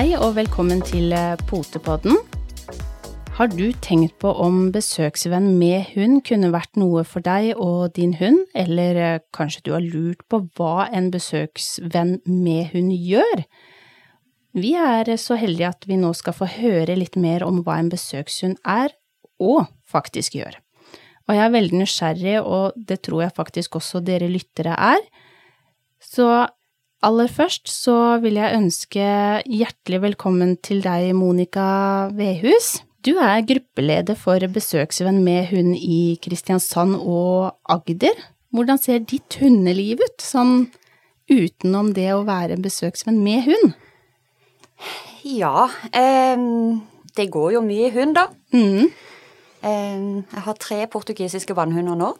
Hei og velkommen til eh, Potepodden. Har du tenkt på om besøksvenn med hund kunne vært noe for deg og din hund, eller eh, kanskje du har lurt på hva en besøksvenn med hund gjør? Vi er så heldige at vi nå skal få høre litt mer om hva en besøkshund er, og faktisk gjør. Og jeg er veldig nysgjerrig, og det tror jeg faktisk også dere lyttere er. Så aller først så vil jeg ønske hjertelig velkommen til deg, Monica Vedhus. Du er gruppeleder for Besøksvenn med hund i Kristiansand og Agder. Hvordan ser ditt hundeliv ut, sånn utenom det å være besøksvenn med hund? Ja, eh, det går jo mye hund, da. Mm. Eh, jeg har tre portugisiske vannhunder nå.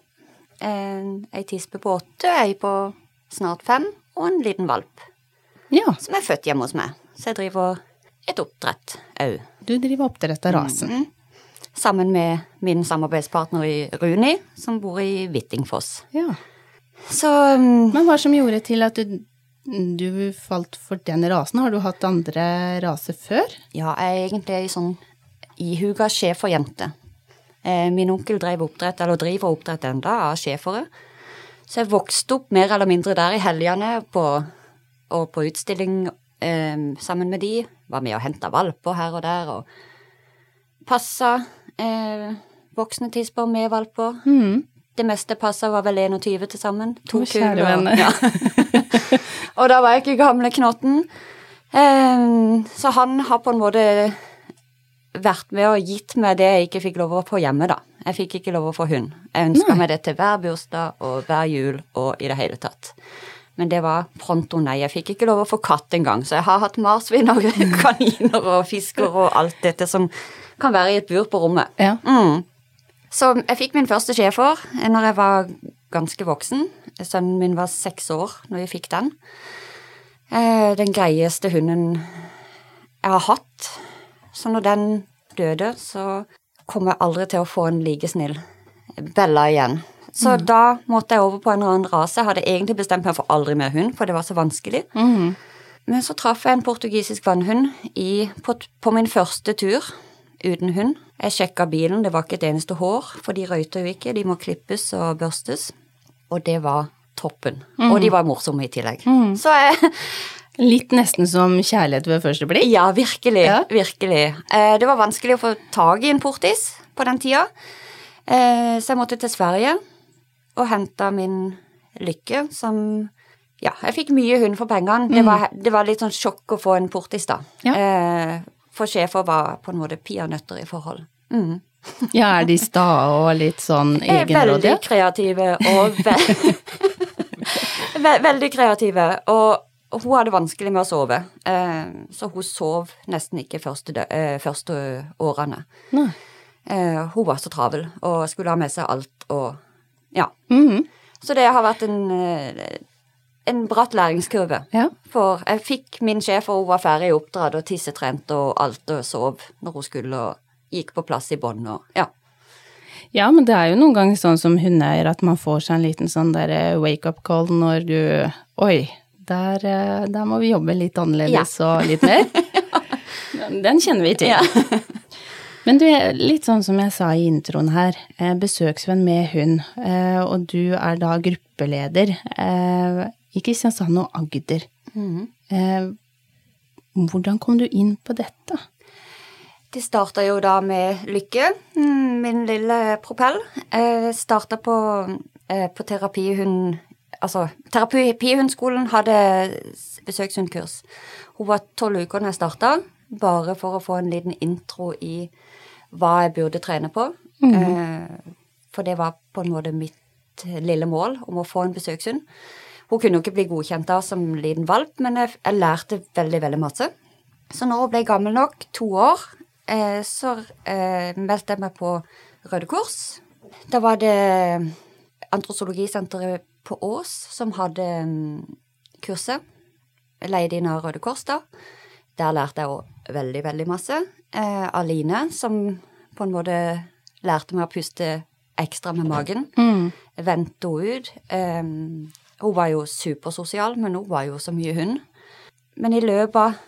Eh, ei tispe på åtte, ei på snart fem, og en liten valp Ja, som er født hjemme hos meg. Så jeg driver et oppdrett òg. du driver oppdrett av rasen. Mm. Sammen med min samarbeidspartner i Runi, som bor i Hvittingfoss. Ja. Så mm, Men hva som gjorde til at du, du falt for den rasen? Har du hatt andre raser før? ja, jeg er egentlig ei sånn ihuga schæferjente. Eh, min onkel drev oppdrett, eller driver oppdrett enda, av schæfere. Så jeg vokste opp mer eller mindre der i helgene på, og på utstilling eh, sammen med de. Var med og henta valper her og der, og passa eh, voksne tisper med valper. Mm. Det meste passa var vel 21 til sammen. To kuer. Ja. og da var jeg ikke gamle knotten. Eh, så han har på en måte vært med og gitt meg det jeg ikke fikk lov å få hjemme, da. Jeg fikk ikke lov å få hund. Jeg ønska meg det til hver bursdag og hver jul og i det hele tatt. Men det var pronto nei. Jeg fikk ikke lov å få katt engang, så jeg har hatt marsvin og kaniner og fisker og alt dette som kan være i et bur på rommet. Ja. Mm. Så jeg fikk min første schæfer når jeg var ganske voksen. Sønnen min var seks år når jeg fikk den. Eh, Den greieste hunden jeg har hatt. Så når den døde, så kom jeg aldri til å få en like snill Bella igjen. Så da måtte jeg over på en annen rase. Jeg hadde egentlig bestemt meg for aldri mer hund, for det var så vanskelig. Mm. Men så traff jeg en portugisisk vannhund i, på, på min første tur uten hund. Jeg sjekka bilen, det var ikke et eneste hår, for de røyter jo ikke, de må klippes og børstes. Og det var toppen. Og de var morsomme i tillegg. Så jeg Litt nesten som kjærlighet ved første blikk. Ja, virkelig. Ja. Virkelig. Eh, det var vanskelig å få tak i en portis på den tida, eh, så jeg måtte til Sverige og hente min lykke, som Ja, jeg fikk mye hund for pengene. Det, var, det var litt sånn sjokk å få en portis, da. Ja. Eh, for sjefer var på en måte peanøtter i forhold. Mm. Ja, er de sta og litt sånn egenrådige? Veldig kreative og ve Veldig kreative. Og og hun hadde vanskelig med å sove, eh, så hun sov nesten ikke første, eh, første årene. Nei. Eh, hun var så travel og skulle ha med seg alt og Ja. Mhm. Så det har vært en, en bratt læringskurve. Ja. For jeg fikk min sjef, og hun var ferdig oppdratt og tissetrent og alt og sov når hun skulle og gikk på plass i bånd og Ja. Ja, men det er jo noen ganger sånn som hundeeier at man får seg en liten sånn derre wake-up call når du Oi, der, eh, der må vi jobbe litt annerledes og litt mer. Den kjenner vi til. Men du, litt sånn som jeg sa i introen her, eh, besøksvenn med hund, eh, og du er da gruppeleder eh, i Kristiansand og Agder. Mm. Hvordan kom du inn på dette? Det starta jo da med Lykke, mm, min lille propell. Eh, starta på, eh, på terapihund Altså, terapihundskolen hadde besøkshundkurs. Hun var tolv uker da jeg starta, bare for å få en liten intro i hva jeg burde trene på. eh, for det var på en måte mitt lille mål, om å få en besøkshund. Hun kunne jo ikke bli godkjent da som liten valp, men jeg, jeg lærte veldig, veldig masse. Så når hun ble gammel nok, to år, eh, så eh, meldte jeg meg på Røde Kors. Da var det Antrosologisenteret på Ås som hadde mm, kurset. Leide inn av Røde Kors, da. Der lærte jeg òg veldig, veldig masse. Eh, Aline, som på en måte lærte meg å puste ekstra med magen. Mm. Vendte henne ut. Eh, hun var jo supersosial, men hun var jo så mye hund. Men i løpet av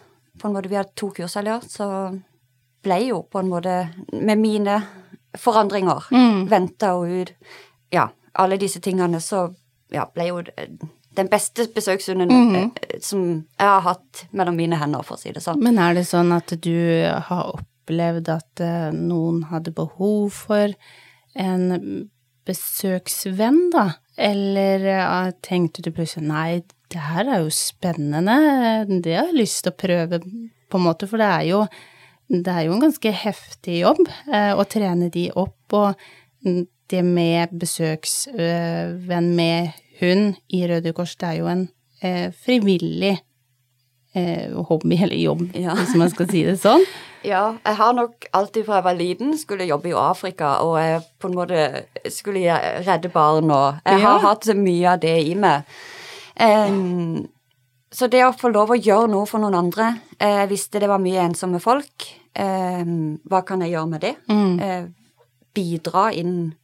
på en måte Vi hadde to kurshelger, så ble jo på en måte Med mine forandringer, Mm. venta og ut Ja, alle disse tingene, så ja, ble jo den beste besøkshunden mm -hmm. som jeg har hatt mellom mine hender, for å si det sånn. Men er det sånn at du har opplevd at eh, noen hadde behov for en besøksvenn, da? Eller eh, tenkte du plutselig nei, det her er jo spennende, det har jeg lyst til å prøve, på en måte, for det er jo, det er jo en ganske heftig jobb eh, å trene de opp, og det med besøksvenn med hund i Røde Kors, det er jo en eh, frivillig eh, hobby eller jobb, Ja. hvis man skal si det sånn. Ja, jeg har nok alltid fra jeg var liten skulle jobbe i Afrika, og jeg på en måte skulle redde barn, og jeg har Ja. hatt mye av det i meg. Um, så det å få lov å gjøre noe for noen andre eh, Jeg visste det var mye ensomme folk. Um, hva kan jeg gjøre med det? Mm. Uh, bidra inn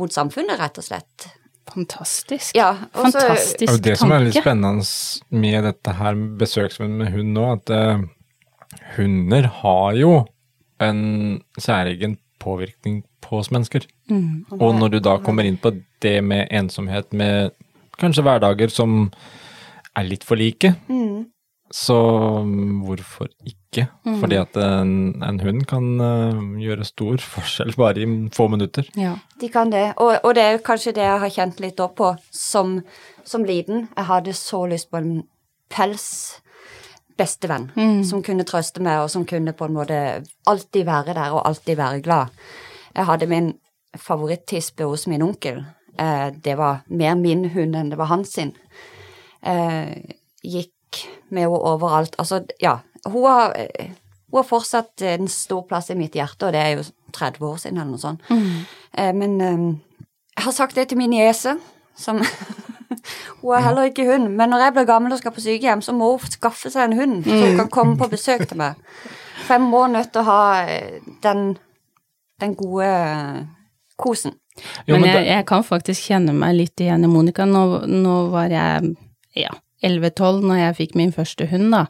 mot samfunnet, rett og slett. Fantastisk. Ja, og så- Det er Fantastisk jo det som er litt spennende med dette her besøksvenn med hund nå, at uh, hunder har jo en særegen påvirkning på oss mennesker. Mm. Og når du da kommer inn på det med ensomhet, med kanskje hverdager som er litt for like, Mm. Så mm, hvorfor ikke? Mm. Fordi at en, en hund kan uh, gjøre stor forskjell bare i få minutter. Ja. De kan det, og, og det er jo kanskje det jeg har kjent litt opp på som, som liten. Jeg hadde så lyst på en pels bestevenn Mm. som kunne trøste meg, og som kunne på en måte alltid være der og alltid være glad. Jeg hadde min favorittispe hos min onkel. Eh, det var mer min hund enn det var hans sin. Eh, gikk med henne overalt. Altså, ja. Hun har, eh, hun har fortsatt en stor plass i mitt hjerte, og det er jo 30 år siden eller noe sånt. Mm. Eh, men eh, jeg har sagt det til min niese, som Hun er heller ikke hund, men når jeg blir gammel og skal på sykehjem, så må hun skaffe seg en hund, så hun kan komme på besøk til meg. For jeg må nødt til å ha eh, den, den gode eh, kosen. Jo, men men jeg, jeg kan faktisk kjenne meg litt igjen i Monica. Nå, nå var jeg ja, 11-12 når jeg fikk min første hund, da.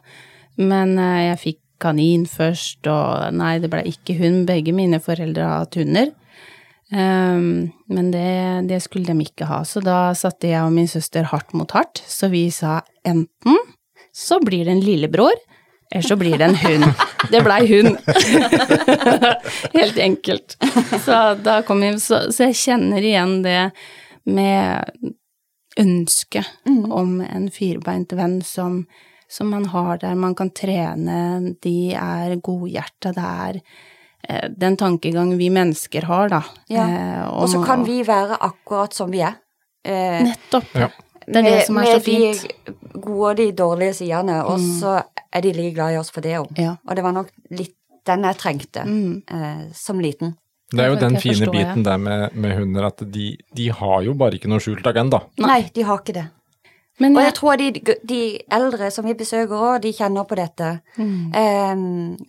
Men eh, jeg fikk kanin først, og nei, det ble ikke hund. Begge mine foreldre har hatt hunder. Um, men det, det skulle de ikke ha, så da satte jeg og min søster hardt mot hardt. Så vi sa enten så blir det en lillebror, eller så blir det en hund. Det blei hund. Helt enkelt. Så kom så, så jeg kjenner igjen det med ønsket Mm. om en firbeint venn som, som man har der man kan trene, de er godhjerta, det er eh, den tankegang vi mennesker har, da. Ja. Eh, Og så kan vi være akkurat som vi er. Eh, Nettopp. Ja. Det er det som er så med de gode og de dårlige sidene, og så er de like glad i oss for det òg. Ja. Og det var nok litt den jeg trengte Mm. eh, som liten. Det er jo den fine forstår, biten der med, med hunder, at de, de har jo bare ikke noe skjult agenda. Nei. de har ikke det. Men Og jeg, jeg tror de, de eldre som vi besøker òg, de kjenner på dette. Mm. Um,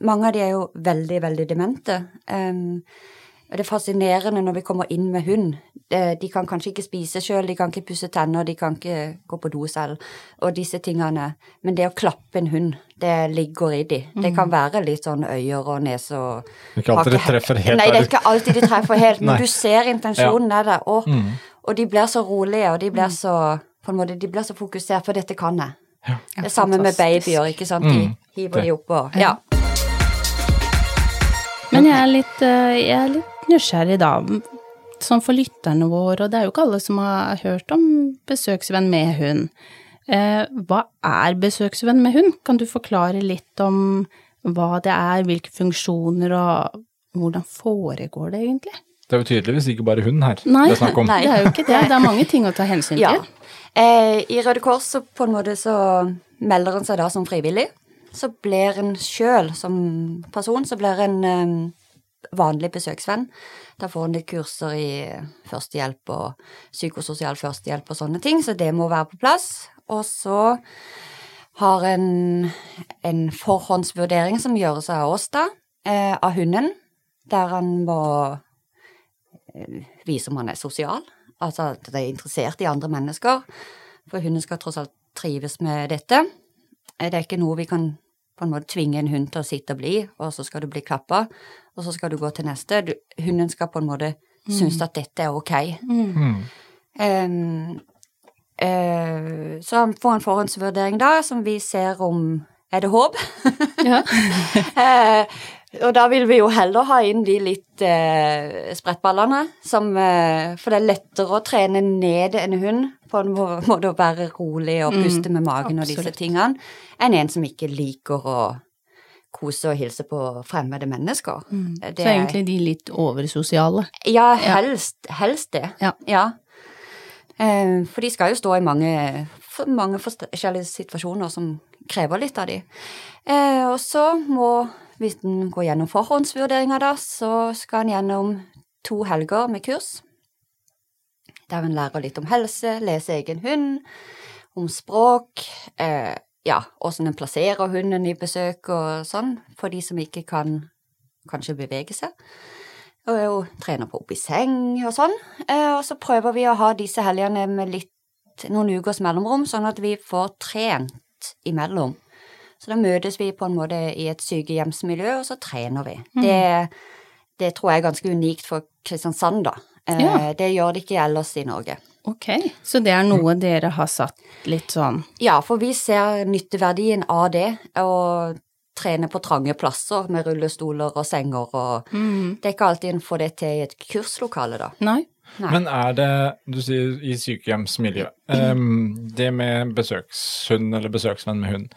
mange av de er jo veldig, veldig demente. Em, og det er fascinerende når vi kommer inn med hund. De kan kanskje ikke spise sjøl, de kan ikke pusse tenner, de kan ikke gå på do selv, og disse tingene. Men det å klappe en hund, det ligger i de. Det kan være litt sånn øyer og nese og Ikke alltid de treffer helt Nei, det er ikke alltid de treffer helt, men du ser intensjonen er der. Og, Mm. og de blir så rolige, og de blir så på en måte, de blir så fokusert, for dette kan jeg. Ja. Det er samme med babyer, ikke sant. De Mm. hiver Det. de opp og Ja. Men jeg er litt, eh, jeg er litt nysgjerrig da, sånn for lytterne våre, og det er jo ikke alle som har hørt om besøksvenn med hund. Eh, hva er besøksvenn med hund? Kan du forklare litt om hva det er, hvilke funksjoner, og hvordan foregår det egentlig? Det er jo tydeligvis ikke bare hund her Nei, det er snakk om. Nei. det er jo ikke det. Det er mange ting å ta hensyn ja. til. Eh, I Røde Kors så på en måte så melder en seg da som frivillig. Så blir en sjøl som person, så blir en um, vanlig besøksvenn. Da får en litt kurser i førstehjelp og psykososial førstehjelp og sånne ting, så det må være på plass. Og så har en en forhåndsvurdering som gjøres av oss, da, eh, av hunden, der han må eh, vise om han er sosial, altså at han er interessert i andre mennesker. For hunden skal tross alt trives med dette. Eh, Det er ikke noe vi kan på en måte tvinge en hund til å sitte og bli, og så skal du bli klappa, og så skal du gå til neste. Du, hunden skal på en måte synes at dette er ok. Mm. Um, eh, så han får en forhåndsvurdering da, som vi ser om er det håp. Ja. Eh, og da vil vi jo heller ha inn de litt eh, sprettballene, som, eh, for det er lettere å trene ned en hund på en måte å være rolig og puste med magen og disse tingene, enn en som ikke liker å kose og hilse på fremmede mennesker. Det Så egentlig de litt oversosiale. Ja, helst, helst det. Ja. Eh, for de skal jo stå i mange, mange forskjellige situasjoner som krever litt av de. Eh, og så må, hvis en går gjennom forhåndsvurderinger da, så skal en gjennom to helger med kurs. Der en lærer litt om helse, lese egen hund, om språk, eh, ja, åssen en plasserer hunden i besøk og sånn, for de som ikke kan kanskje bevege seg. Og jo trener på opp i seng og sånn. Eh, og så prøver vi å ha disse helgene med litt, noen ukers mellomrom, sånn at vi får trent imellom. Så da møtes vi på en måte i et sykehjemsmiljø, og så trener vi. Det, det tror jeg er ganske unikt for Kristiansand, da. Eh, Ja. Det gjør det ikke ellers i Norge. Ok, så det er noe dere har satt litt sånn Ja, for vi ser nytteverdien av det, å trene på trange plasser med rullestoler og senger og Det er ikke alltid en får det til i et kurslokale, da. Nei? Nei. Men er det, du sier i sykehjemsmiljø, um, det med besøkshund eller besøksvenn med hund,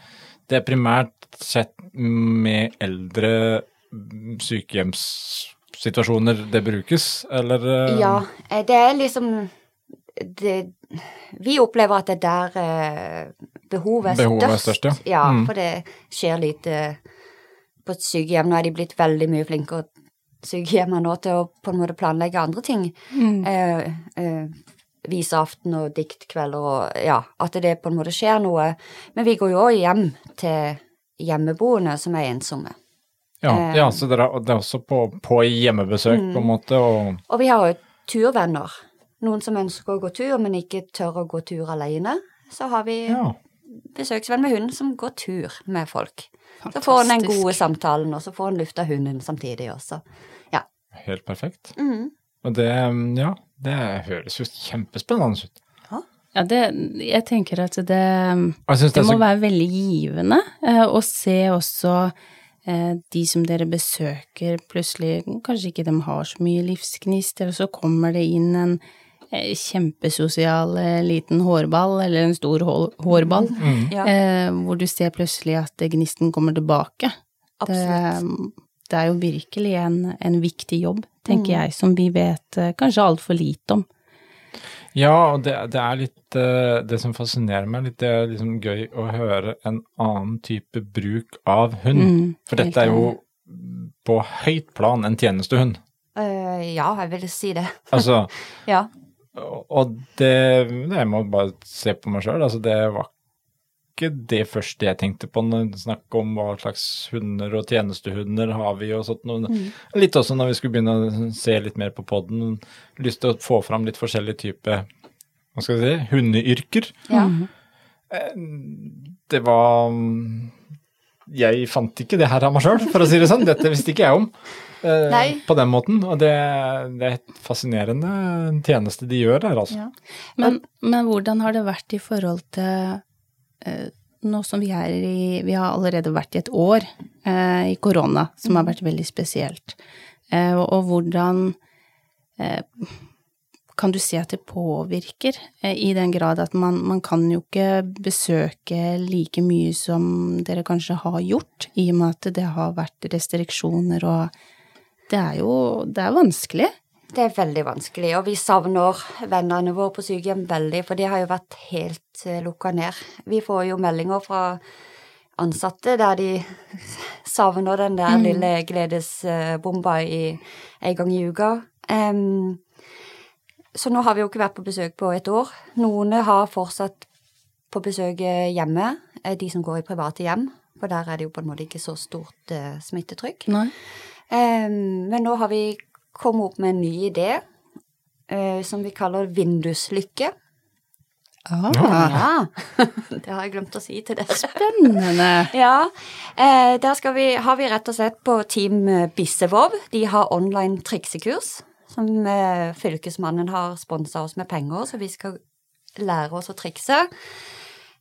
det er primært sett med eldre mm, sykehjemssituasjoner det brukes, eller? eh, Ja, eh, det er liksom det, Vi opplever at det er der eh, behovet er Behovet er størst. størst, ja. ja. Mm. for det skjer lite på et sykehjem. Nå er de blitt veldig mye flinkere sykehjemmene nå til å på en måte planlegge andre ting. Eh, eh, viseaften og diktkvelder og ja, at det på en måte skjer noe. Men vi går jo òg hjem til hjemmeboende som er ensomme. Ja, Eh. ja så dere, det er også på, på hjemmebesøk, på Mm. en måte, og Og vi har jo turvenner. Noen som ønsker å gå tur, men ikke tør å gå tur alene. Så har vi ja. besøksvenn med hund som går tur med folk. Så får han den gode samtalen, og så får han lufta hunden samtidig også. Ja. Helt perfekt. Mm. Og det, ja, det høres jo kjempespennende ut. Ja, det, jeg tenker at det, det det må så være veldig givende eh, å se også eh, de som dere besøker, plutselig kanskje ikke de har så mye livsgnist, eller så kommer det inn en eh, kjempesosial eh, liten hårball, eller en stor hår, hårball, Mm. Ja, eh, hvor du ser plutselig at gnisten kommer tilbake. absolutt. Det, det er jo virkelig en, en viktig jobb, tenker Mm. jeg, som vi vet eh, kanskje altfor lite om. Ja, og det, det er litt eh, Det som fascinerer meg litt, det er liksom gøy å høre en annen type bruk av hund. Mm, For dette er jo på høyt plan en tjenestehund. Uh, ja, jeg vil si det. Altså, Ja. og det Jeg må bare se på meg sjøl. Altså, det var ikke det første jeg tenkte på når det snakk om hva slags hunder og tjenestehunder har vi og sånt noe. Litt også når vi skulle begynne å se litt mer på poden. Lyst til å få fram litt forskjellige typer hva skal vi si, hundeyrker. ja. Det var Jeg fant ikke det her av meg sjøl, for å si det sånn. Dette visste ikke jeg om. eh, Nei. På den måten. Og det, det er et fascinerende tjeneste de gjør der, altså. Ja. Men, men hvordan har det vært i forhold til eh, nå som vi er i Vi har allerede vært i et år eh, i korona, som har vært veldig spesielt. Eh, og, og hvordan eh, kan du se at det påvirker, eh, i den grad at man, man kan jo ikke besøke like mye som dere kanskje har gjort, i og med at det har vært restriksjoner og Det er jo Det er vanskelig. Det er veldig vanskelig, og vi savner vennene våre på sykehjem veldig, for de har jo vært helt uh, lukka ned. Vi får jo meldinger fra ansatte der de savner den der lille gledesbomba i en gang i uka. Um, så nå har vi jo ikke vært på besøk på et år. Noen har fortsatt på besøk eh, hjemme, eh, de som går i private hjem, for der er det jo på en måte ikke så stort uh, smittetrykk. Em, men nå har vi kommet opp med en ny idé eh, som vi kaller vinduslykke. Ah, Ja, det har jeg glemt å si til dere. spennende. Ja, eh, der skal vi, har vi rett og slett på Team Bissevov. De har online triksekurs som eh, fylkesmannen har sponsa oss med penger, så vi skal lære oss å trikse.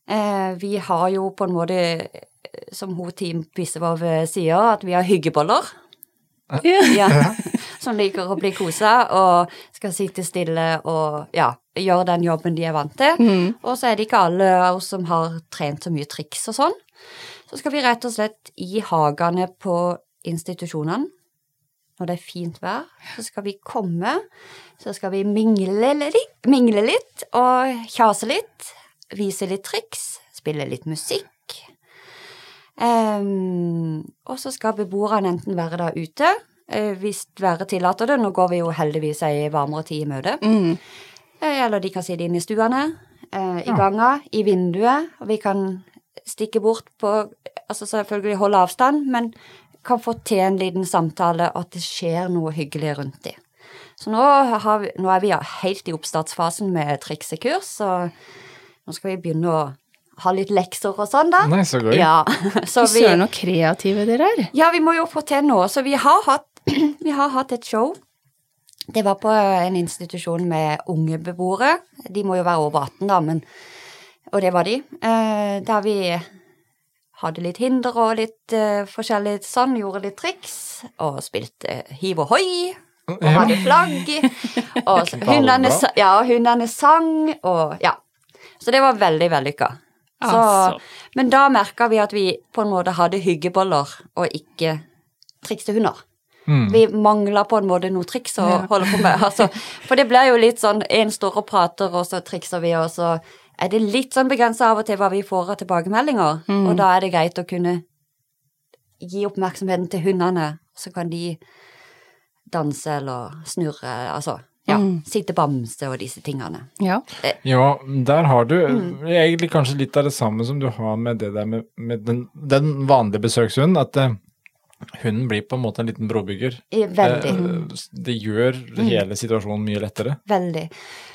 Eh, vi har jo på en måte, eh, som hun Team Bissevåg eh, sier, at vi har hyggeboller. Ja. Ja, som liker å bli kosa og skal sitte stille og ja, gjøre den jobben de er vant til. Mm. Og så er det ikke alle av oss som har trent så mye triks og sånn. Så skal vi rett og slett i hagene på institusjonene, når det er fint vær, så skal vi komme, så skal vi mingle litt, mingle litt og kjase litt, vise litt triks, spille litt musikk. Um, og så skal beboerne enten være der ute, hvis været tillater det. Nå går vi jo heldigvis ei varmere tid i møte. Mm. Eh, Eller de kan sitte inne i stuene, i i ganga, i vinduet, og vi kan stikke bort på Altså selvfølgelig holde avstand, men kan få til en liten samtale, at det skjer noe hyggelig rundt de. Så nå, har vi, nå er vi helt i oppstartsfasen med triksekurs, så nå skal vi begynne å ha litt lekser og sånn, da. Nei, så gøy. Ja, så Fy vi, søren, så kreative dere er. ja, vi må jo få til noe, så vi har hatt, vi har hatt et show. Det var på en institusjon med unge beboere. De må jo være over 18, da, men Og det var de. Eh, der vi hadde litt hinder og litt eh, forskjellig sånn, gjorde litt triks, og spilte hiv og hoi. Og hadde flagg. Og hundene, ja, hundene sang, og ja. Så det var veldig vellykka. Så, Altså. Men da merka vi at vi på en måte hadde hyggeboller og ikke triksehunder. hunder. Mm. Vi mangler på en måte noe triks å Ja. holde på med. Altså, for det blir jo litt sånn én står og prater, og så trikser vi, og så er det litt sånn begrensa av og til hva vi får av tilbakemeldinger. Mm. Og da er det greit å kunne gi oppmerksomheten til hundene, så kan de danse eller snurre, altså ja, Mm. sitte bamse og disse tingene. Ja. Ja, der har du Mm. egentlig kanskje litt av det samme som du har med det der med, med den, den vanlige besøkshunden, at eh, hunden blir på en måte en liten brobygger. Veldig. Det, det gjør hele situasjonen mye lettere. Veldig.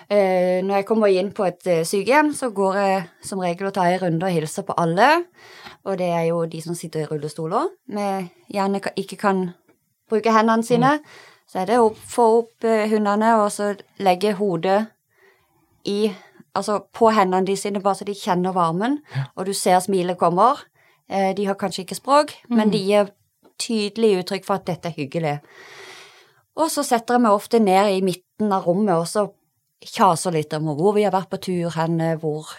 Eh, når jeg kommer inn på et eh, sykehjem, så går jeg som regel og tar en runde og hilser på alle. Og det er jo de som sitter i rullestoler, med gjerne ikke kan bruke hendene sine. Så er det å få opp eh, hundene og så legge hodet i Altså på hendene de sine, bare så de kjenner varmen, og du ser smilet kommer. Eh, de har kanskje ikke språk, men de gir tydelig uttrykk for at dette er hyggelig. Og så setter jeg meg ofte ned i midten av rommet og så kjaser litt om hvor vi har vært på tur henne, hvor,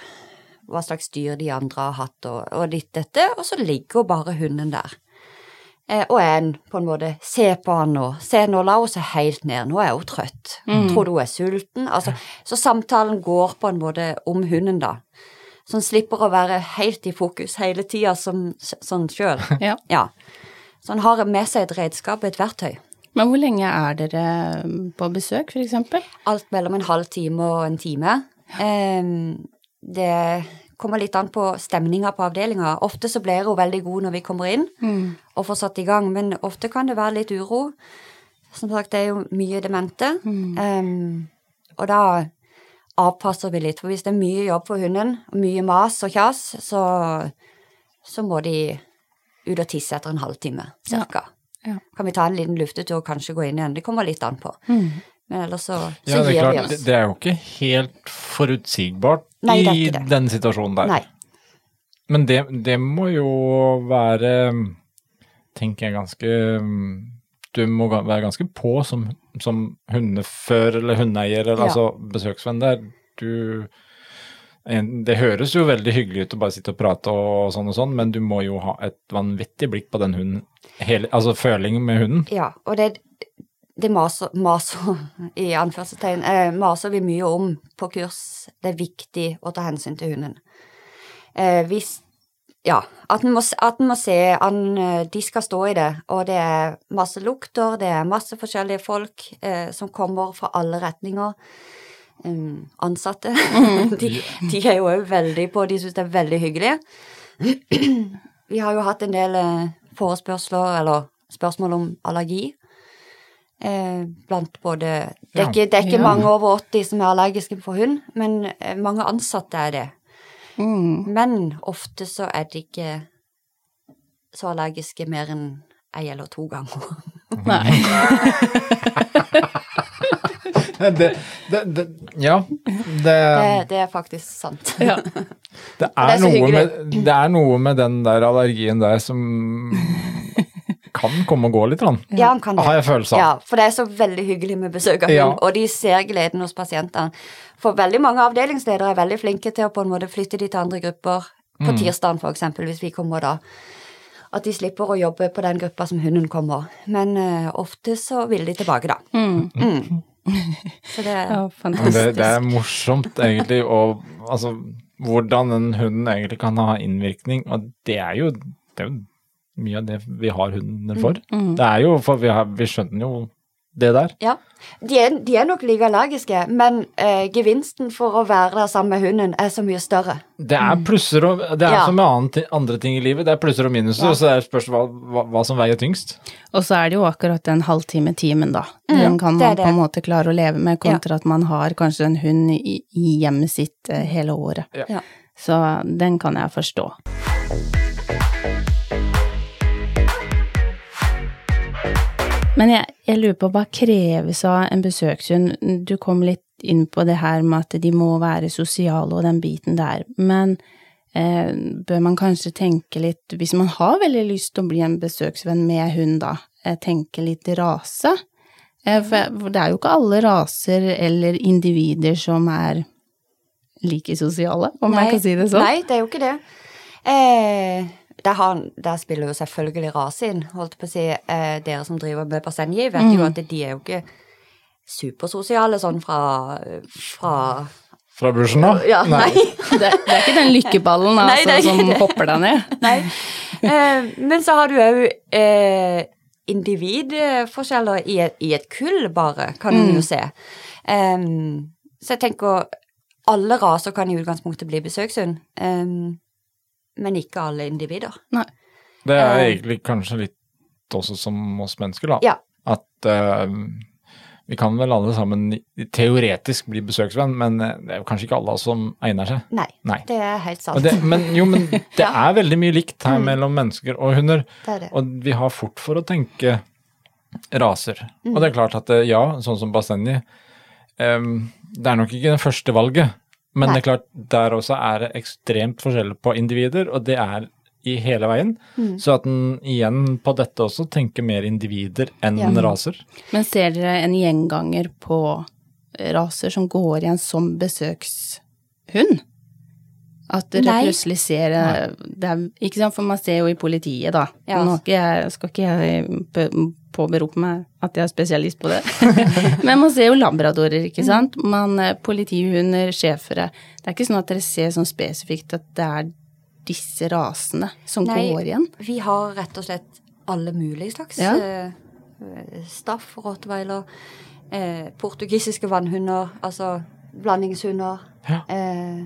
hva slags dyr de andre har hatt, og, og litt dette, og så ligger bare hunden der. Eh, og en på en måte Se på han nå. Se, nå la hun seg helt ned. Nå er hun trøtt. Tror du hun er sulten? Altså, så samtalen går på en måte om hunden, da. Så han slipper å være helt i fokus hele tida som, sånn sjøl. ja. Ja. Så han har med seg et redskap, et verktøy. Men hvor lenge er dere på besøk, eksempel? alt mellom en halv time og en time. Det kommer litt an på stemninga på avdelinga. Ofte så blir hun veldig god når vi kommer inn og får satt i gang, men ofte kan det være litt uro. Som sagt, det er jo mye demente. Ehm, og da avpasser vi litt, for hvis det er mye jobb for hunden, og mye mas og kjas, så, så må de ut og tisse etter en halvtime, cirka. Ja. Kan vi ta en liten luftetur og kanskje gå inn igjen? Det kommer litt an på. Men ellers så, så Ja, gir klart. vi oss. det, det er jo ikke helt forutsigbart Nei, i den situasjonen der. Nei. Men det, det må jo være, tenker jeg, ganske Du må være ganske på som, som hundefører eller hundeeier, eller Ja. altså besøksvenn der. Du Det høres jo veldig hyggelig ut å bare sitte og prate og sånn og sånn, men du må jo ha et vanvittig blikk på den hunden. Hele, altså følingen med hunden. Ja, og det, det maser, maser i anførselstegn, eh, maser vi mye om på kurs. Det er viktig å ta hensyn til hunden. Eh, hvis ja, at en må, må se an eh, De skal stå i det, og det er masse lukter, det er masse forskjellige folk eh, som kommer fra alle retninger. Um, ansatte. de, de er jo òg veldig på, de syns det er veldig hyggelig. Vi har jo hatt en del eh, forespørsler eller spørsmål om allergi. Eh, blant både Det er ikke, det er ikke Ja. mange over 80 som er allergiske for hund, men eh, mange ansatte er det. Mm. Men ofte så er de ikke så allergiske mer enn ei eller to ganger. Nei. Det, det, det, ja, det, Det, det er faktisk sant. Ja. det, det er er noe med, det er noe med den der allergien der som kan komme og gå litt, grann. Ja, han kan det. har jeg følelse av. Ja, for det er så veldig hyggelig med besøk av hund, Ja. og de ser gleden hos pasientene. For veldig mange avdelingsledere er veldig flinke til å på en måte flytte de til andre grupper. På Mm. tirsdagen, eksempel, hvis vi kommer da. At de slipper å jobbe på den gruppa som hunden kommer. Men uh, ofte så vil de tilbake, da. Mm. Mm. Så det Ja, fantastisk. Det, det er morsomt, egentlig, og altså hvordan en hund egentlig kan ha innvirkning. Og det er jo, det er jo mye av det vi har hunden for. Mm. Det er jo for vi, har, vi skjønner jo det der. Ja. De er, de er nok like allergiske, men eh, gevinsten for å være der sammen med hunden er så mye større. Det er plusser og Det er Ja. som med andre ting i livet. Det er plusser og minuser, Ja. og så er det spørsmål hva, hva, hva som veier tyngst. Og så er det jo akkurat den halvtime-timen, da. Den kan Mm, det er man det. på en måte klare å leve med, kontra at man har kanskje en hund i, i hjemmet sitt eh, hele året. Ja. Ja. Så den kan jeg forstå. Men jeg, jeg lurer på hva kreves av en besøkshund? Du kom litt inn på det her med at de må være sosiale og den biten der, men eh, bør man kanskje tenke litt, hvis man har veldig lyst til å bli en besøksvenn med hund, da, eh, tenke litt rase? Eh, for, det er jo ikke alle raser eller individer som er like sosiale, om jeg kan si det sånn. Nei, det er jo ikke det. Eh, der, har, der spiller jo selvfølgelig rase inn, holdt på å si. Eh, dere som driver med Basenji, vet jo Mhm. at de er jo ikke supersosiale sånn fra, fra Fra bushen, da? Ja, nei. Det, det er ikke den lykkeballen altså, er ikke som hopper deg ned. Nei. Eh, men så har du òg eh, individforskjeller i et, i et kull, bare, kan Mm. en jo se. Um, så jeg tenker alle raser kan i utgangspunktet bli besøkshund, em, men ikke alle individer. Det er Eh. egentlig kanskje litt også som oss mennesker, da. Ja. At uh, vi kan vel alle sammen teoretisk bli besøksvenn, men eh, det er jo kanskje ikke alle som egner seg. Nei, Nei. det er helt sant. Det, men jo, men det Ja. er veldig mye likt her Mm. mellom mennesker og hunder. det er det. Og vi har fort for å tenke raser. Mm. Og det er klart at ja, sånn som Basenji, um, det er nok ikke det første valget. Men Nei. det er klart, der også er det ekstremt forskjell på individer, og det er i hele veien. Mm. Så at en igjen på dette også tenker mer individer enn Ja. raser. Men ser dere en gjenganger på raser som går igjen som besøkshund? At dere Nei. plutselig ser eh, det er, Ikke sant, for man ser jo i politiet, da. Ja. Nå ikke jeg, skal ikke jeg påberope meg at jeg er spesialist på det. Men man ser jo labradorer, ikke sant. Man, eh, politihunder, schæfere. Det er ikke sånn at dere ser sånn spesifikt at det er disse rasene som Nei. går igjen. Vi har rett og slett alle mulige slags Ja. eh, staff, rottweiler, portugisiske vannhunder, altså blandingshunder. Ja. Eh,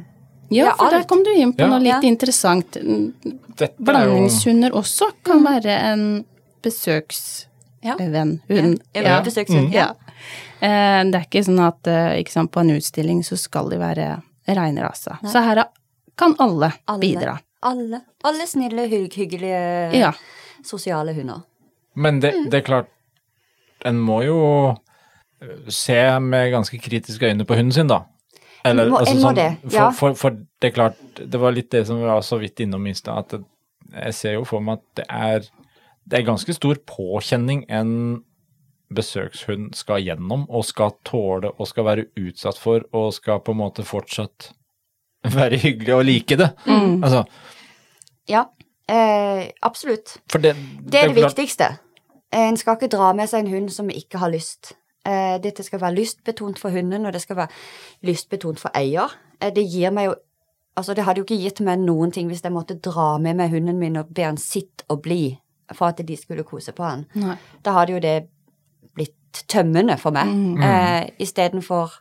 Ja, for der kom du inn på Ja. noe litt Ja. interessant. Dette er jo Blandingshunder også kan være en besøksvenn. ja. Hund. Ja. Ja. Besøkshund. Ja. Eh, Det er ikke sånn at eh, ikke sant, på en utstilling så skal de være reinrasa. Så her er- kan alle, Alle. bidra. Alle, alle snille, hyggelige, Ja. sosiale hunder. Men det, Mm. det er klart, en må jo eh, se med ganske kritiske øyne på hunden sin, da. En må- en må det, ja. for, for, for det er klart, det var litt det som vi var så vidt innom i stad, at det, jeg ser jo for meg at det er, det er ganske stor påkjenning en besøkshund skal gjennom, og skal tåle og skal være utsatt for, og skal på en måte fortsatt være hyggelig og like det. Mm. Altså, Ja, eh, absolutt. det, Det er det klart- viktigste. En skal ikke dra med seg en hund som ikke har lyst. Eh, Dette skal være lystbetont for hunden, og det skal være lystbetont for eier. Eh, Det gir meg jo Altså, det hadde jo ikke gitt meg noen ting hvis jeg måtte dra med meg hunden min og be han sitte og bli for at de skulle kose på han. Nei. Da hadde jo det blitt tømmende for meg. Mm. Eh, Istedenfor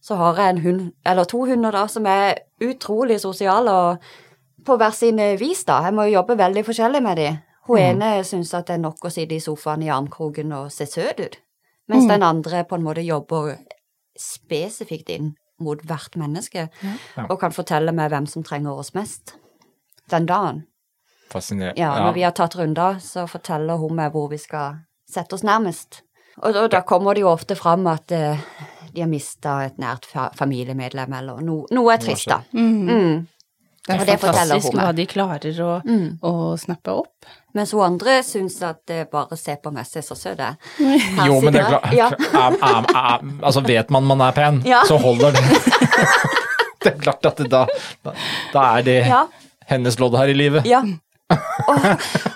så har jeg en hund, eller to hunder da, som er utrolig sosiale og på hver sin vis, da. Jeg må jo jobbe veldig forskjellig med de. Hun ene syns at det er nok å sitte i sofaen i armkroken og se søt ut. Mens Mm. den andre på en måte jobber spesifikt inn mot hvert menneske, Ja. og kan fortelle meg hvem som trenger oss mest den dagen. Fascinerende. Ja, når vi har tatt runder, så forteller hun meg hvor vi skal sette oss nærmest. Og da, da kommer det jo ofte fram at eh, de har mista et nært fa familiemedlem, eller no, noe er trist, da. Mm. Mm. Det er Og fantastisk hva de klarer å, Mm. å snappe opp. Mens hun andre syns at det bare se på meg, se så søt jeg er. Jo, men det er klart. Ja. Altså, vet man man er pen, Ja. så holder det. det er klart at det da, da, da er det Ja. hennes lodd her i livet. Ja. Og,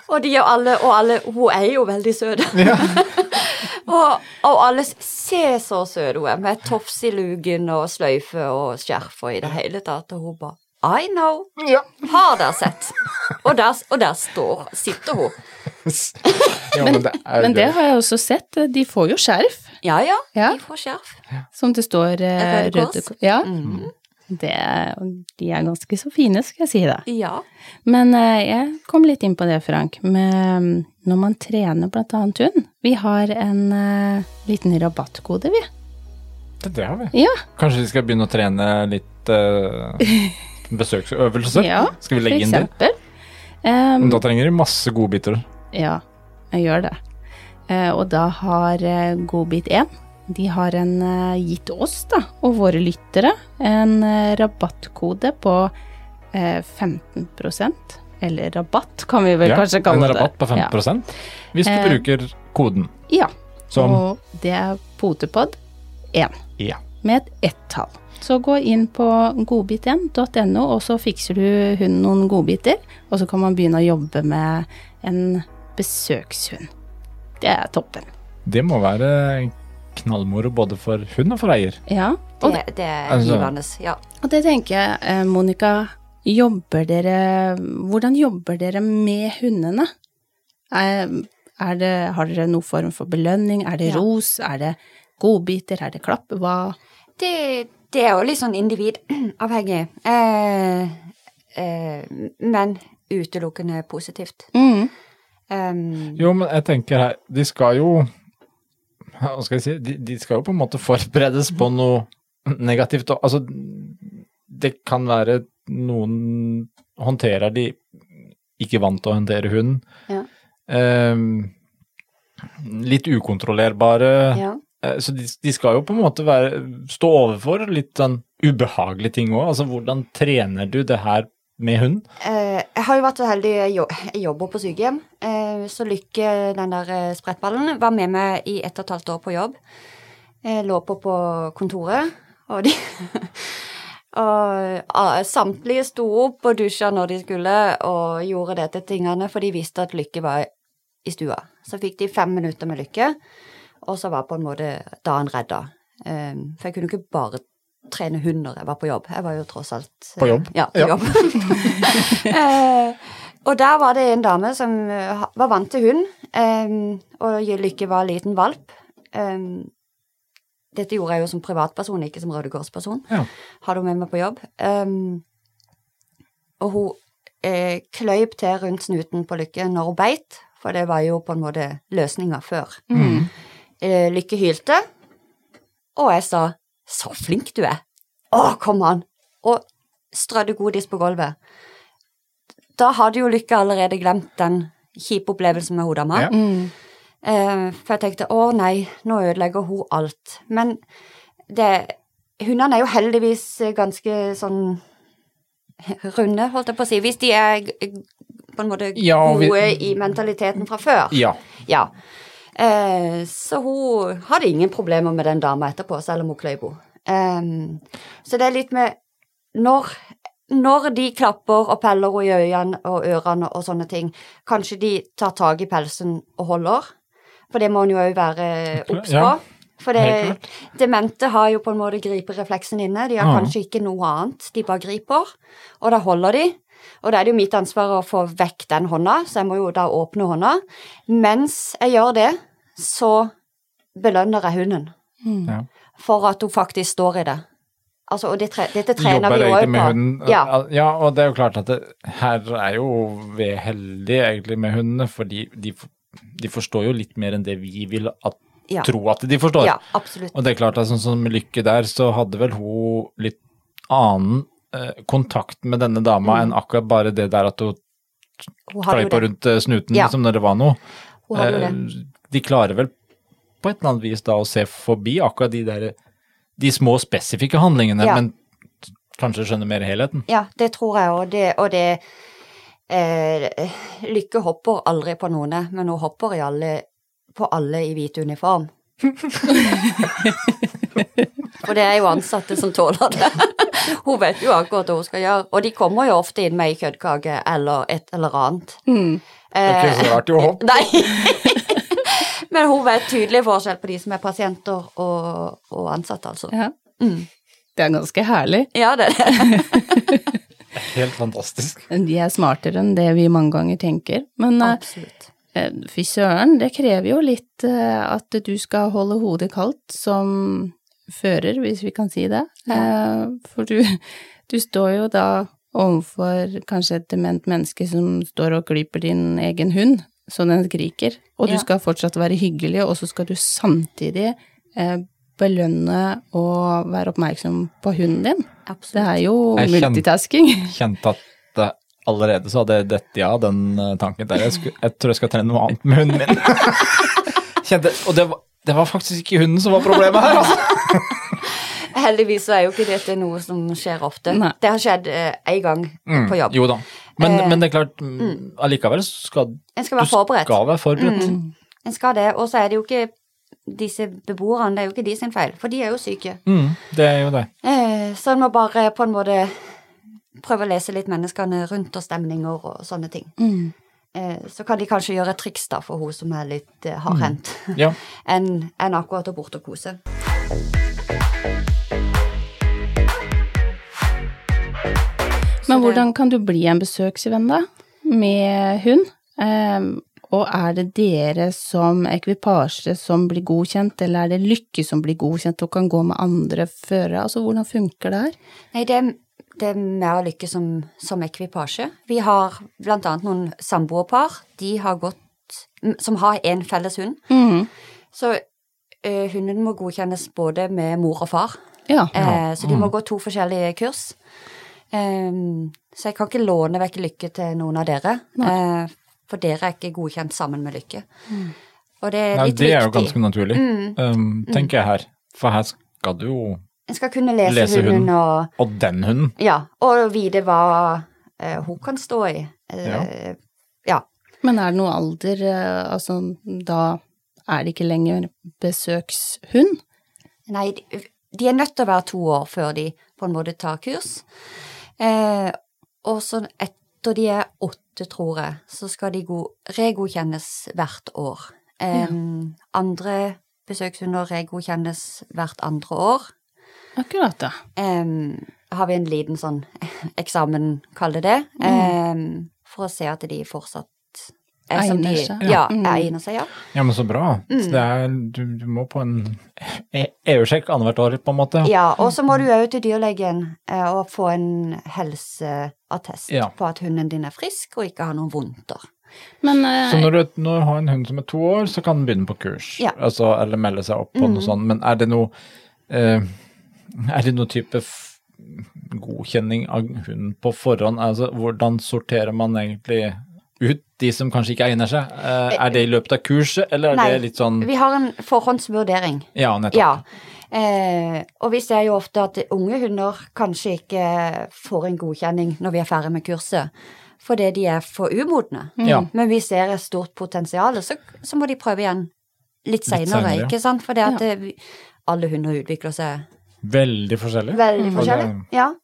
og de er jo alle, og alle Hun er jo veldig søt. og, og alle ser så søt hun er, med tofs i lugen og sløyfe og skjerf og i det hele tatt, og hun bare I know. Ja. Har dere sett? Og der, og der står, sitter hun. ja, men det er Men det har jeg også sett. De får jo skjerf, Ja, ja, Ja. de får skjerf. som det står eh, Røde Kors. Ja, Mm. det, de er ganske så fine, skal jeg si det. Ja. Men eh, jeg kom litt inn på det, Frank, med mm, når man trener blant annet hund. Vi har en eh, liten rabattkode, vi. Det, det har vi. Ja, Kanskje vi skal begynne å trene litt besøksøvelser? Ja, Skal vi legge inn det? Um, da trenger de masse godbiter. Ja, jeg gjør det. Uh, og da har uh, Godbit 1 de har en, uh, gitt oss da, og våre lyttere en rabattkode på eh, 15 eller rabatt, kan vi vel Ja, kanskje kalle en det. rabatt på 15 hvis du bruker koden Ja, og det er potepod 1 Ja. med et ett-tall. Så gå inn på godbit1.no, og så fikser du hunden noen godbiter, og så kan man begynne å jobbe med en besøkshund. Det er toppen. Det må være knallmoro både for hund og for eier. Ja, og det, Det, er Altså- givende. Ja. og det tenker jeg, eh, Monica, jobber dere Hvordan jobber dere med hundene? Er, er det, har dere noen form for belønning? Er det Ja. ros? Er det godbiter? Er det klapp? Hva Det, det er jo litt sånn individavhengig. Eh, eh, men utelukkende positivt. mm. Um, Jo, men jeg tenker her De skal jo Hva skal jeg si? De, de skal jo på en måte forberedes på noe negativt. Altså, det kan være noen håndterer de ikke vant til å håndtere hunden. Ja. Um, litt ukontrollerbare. ja. Eh, Så de, de skal jo på en måte være, stå overfor litt sånn ubehagelige ting òg. Altså, hvordan trener du det her med hund? Eh, jeg har jo vært så heldig, jeg jo- jobber på sykehjem, eh, så Lykke, den der sprettballen, var med meg i ett og et halvt år på jobb. Jeg lå på på kontoret, og de Og ah, samtlige sto opp og dusja når de skulle, og gjorde dette tingene, for de visste at Lykke var i stua. Så fikk de fem minutter med Lykke, og så var på en måte dagen redda. Eh, for jeg kunne ikke bare trene hund når jeg var på jobb. Jeg var jo tross alt eh, På jobb? Ja, på Ja. jobb. Eh, og der var det en dame som eh, var vant til hund, eh, og Lykke var liten valp. Eh, dette gjorde jeg jo som privatperson, ikke som Røde Kors-person. Ja. Hadde hun med meg på jobb. Og hun eh, kløyp til rundt snuten på Lykke når hun beit, for det var jo på en måte løsninga før. Mm. Eh, Lykke hylte, og jeg sa 'så flink du er'. Å, kom an! Og strødde godis på gulvet. Da hadde jo Lykke allerede glemt den kjipe opplevelsen med hodama. Ja. Mm. Eh, for jeg tenkte 'å nei, nå ødelegger hun alt'. Men det Hundene er jo heldigvis ganske sånn runde, holdt jeg på å si. Hvis de er på en måte Ja, vi- gode i mentaliteten fra før. Ja. Ja. Eh, så hun hadde ingen problemer med den dama etterpå, selv om hun kløyv henne. Eh, så det er litt med når, når de klapper og peller henne i øynene og ørene og sånne ting, kanskje de tar tak i pelsen og holder, for det må en jo òg være obs på. Ja, For det, demente har jo på en måte griperefleksen inne, de har Ja. kanskje ikke noe annet, de bare griper, og da holder de. Og da er det jo mitt ansvar å få vekk den hånda, så jeg må jo da åpne hånda. Mens jeg gjør det, så belønner jeg hunden Mm. Ja. for at hun faktisk står i det. Altså, og det tre, dette trener Jobber vi jo òg med på. hunden. Ja. ja, og det er jo klart at det, her er jo vi heldige egentlig med hundene, for de, de forstår jo litt mer enn det vi vil at Ja. tro at de forstår. Ja, absolutt. Og det er klart at sånn som Lykke der, så hadde vel hun litt annen kontakt med denne dama enn akkurat bare det der at hun Hun rundt eh, snuten Ja. liksom når det var noe. Eh, De klarer vel på et eller annet vis da å se forbi akkurat de der de små spesifikke handlingene, Ja. men kanskje skjønne mer helheten. Ja, det tror jeg, og det, og det eh, Lykke hopper aldri på noen, men hun hopper i alle, på alle i hvit uniform. For det er jo ansatte som tåler det. Hun vet jo akkurat hva hun skal gjøre, og de kommer jo ofte inn med ei kjøttkake eller et eller annet. Mm. Det er ikke så rart jo hopp. Nei. Men hun vet tydelig forskjell på de som er pasienter og, og ansatte, altså. Ja. Mm. Det er ganske herlig. Ja, det er det. Helt fantastisk. De er smartere enn det vi mange ganger tenker. Men eh, Absolutt. eh, fy søren, det krever jo litt eh, at du skal holde hodet kaldt som fører, hvis vi kan si det. Ja. For du, du står jo da overfor kanskje et dement menneske som står og klyper din egen hund, så den skriker, og du Ja. skal fortsatt være hyggelig, og så skal du samtidig eh, belønne og være oppmerksom på hunden din. Absolutt. Det er jo Jeg multitasking. Kjente at eh, allerede så hadde jeg dette av den eh, tanken der. Jeg, skulle, jeg tror jeg skal trene noe annet med hunden min. Kjente, og det var, det var faktisk ikke hunden som var problemet her, altså. Heldigvis så er jo ikke dette noe som skjer ofte. Nei. Det har skjedd én gang Mm, på jobb. Jo da. Men, Eh, men det er klart, mm, allikevel skal En skal være du forberedt. skal være forberedt. Mm. En skal det. Og så er det jo ikke disse beboerne, det er jo ikke de sin feil, for de er jo syke. Mm, det er jo det. Eh, så en må bare på en måte prøve å lese litt menneskene rundt og stemninger og sånne ting. Mm. Eh, så kan de kanskje gjøre et triks da for hun som er litt eh, hardhendt, Ja. enn en akkurat å borte og kose. Men hvordan kan du bli en besøksvenn, da? Med hund? Um, og er det dere som ekvipasje som blir godkjent, eller er det Lykke som blir godkjent og kan gå med andre førere? Altså, hvordan funker det her? Nei, det, er- det er å lykke som, som ekvipasje. Vi har annet noen samboerpar. De har gått Som har én felles hund. Mhm. Så eh, hunden må godkjennes både med mor og far. Ja. Eh, så de må gå to forskjellige kurs. Ehm, så jeg kan ikke låne vekk Lykke til noen av dere. eh, for dere er ikke godkjent sammen med Lykke. Og det er Nei, litt det er jo ganske naturlig, Mm. um, tenker jeg her. For her skal du jo En skal kunne lese, Lese hunden hunden. og Og den hunden. Ja, og vite hva uh, hun kan stå i. Uh, Ja. ja. Men er det noe alder uh, Altså, da er det ikke lenger besøkshund? Nei, de, de er nødt til å være to år før de på en måte tar kurs. Eh, og så etter de er åtte, tror jeg, så skal de go regodkjennes hvert år. Eh, Andre besøkshunder regodkjennes hvert andre år. Akkurat, da. Um, har vi en liten sånn eksamen, kall det det, em, for å se at de fortsatt er som Egner de seg. Ja, Mm. egner seg, ja. Ja, men så bra. Mm. Så det er, du, du må på en e- EU-sjekk annethvert år, på en måte. Ja, og så må du òg til dyrlegen eh, og få en helseattest Ja. på at hunden din er frisk og ikke har noen vondter. Men uh, Så når du, når du har en hund som er to år, så kan den begynne på kurs, Ja. altså, eller melde seg opp på noe sånt. Men er det noe eh, Er det noen type f godkjenning av hunden på forhånd? Altså, hvordan sorterer man egentlig ut de som kanskje ikke egner seg? Eh, er det i løpet av kurset, eller er Nei, det litt sånn Vi har en forhåndsvurdering. Ja, nettopp. Ja. Eh, og vi ser jo ofte at unge hunder kanskje ikke får en godkjenning når vi er ferdig med kurset, fordi de er for umodne. Ja. Men vi ser et stort potensial, så, så må de prøve igjen litt seinere, senere, ja. ikke sant? At eh, alle hunder utvikler seg Veldig forskjellig. veldig Mm. forskjellig. mm. Ja.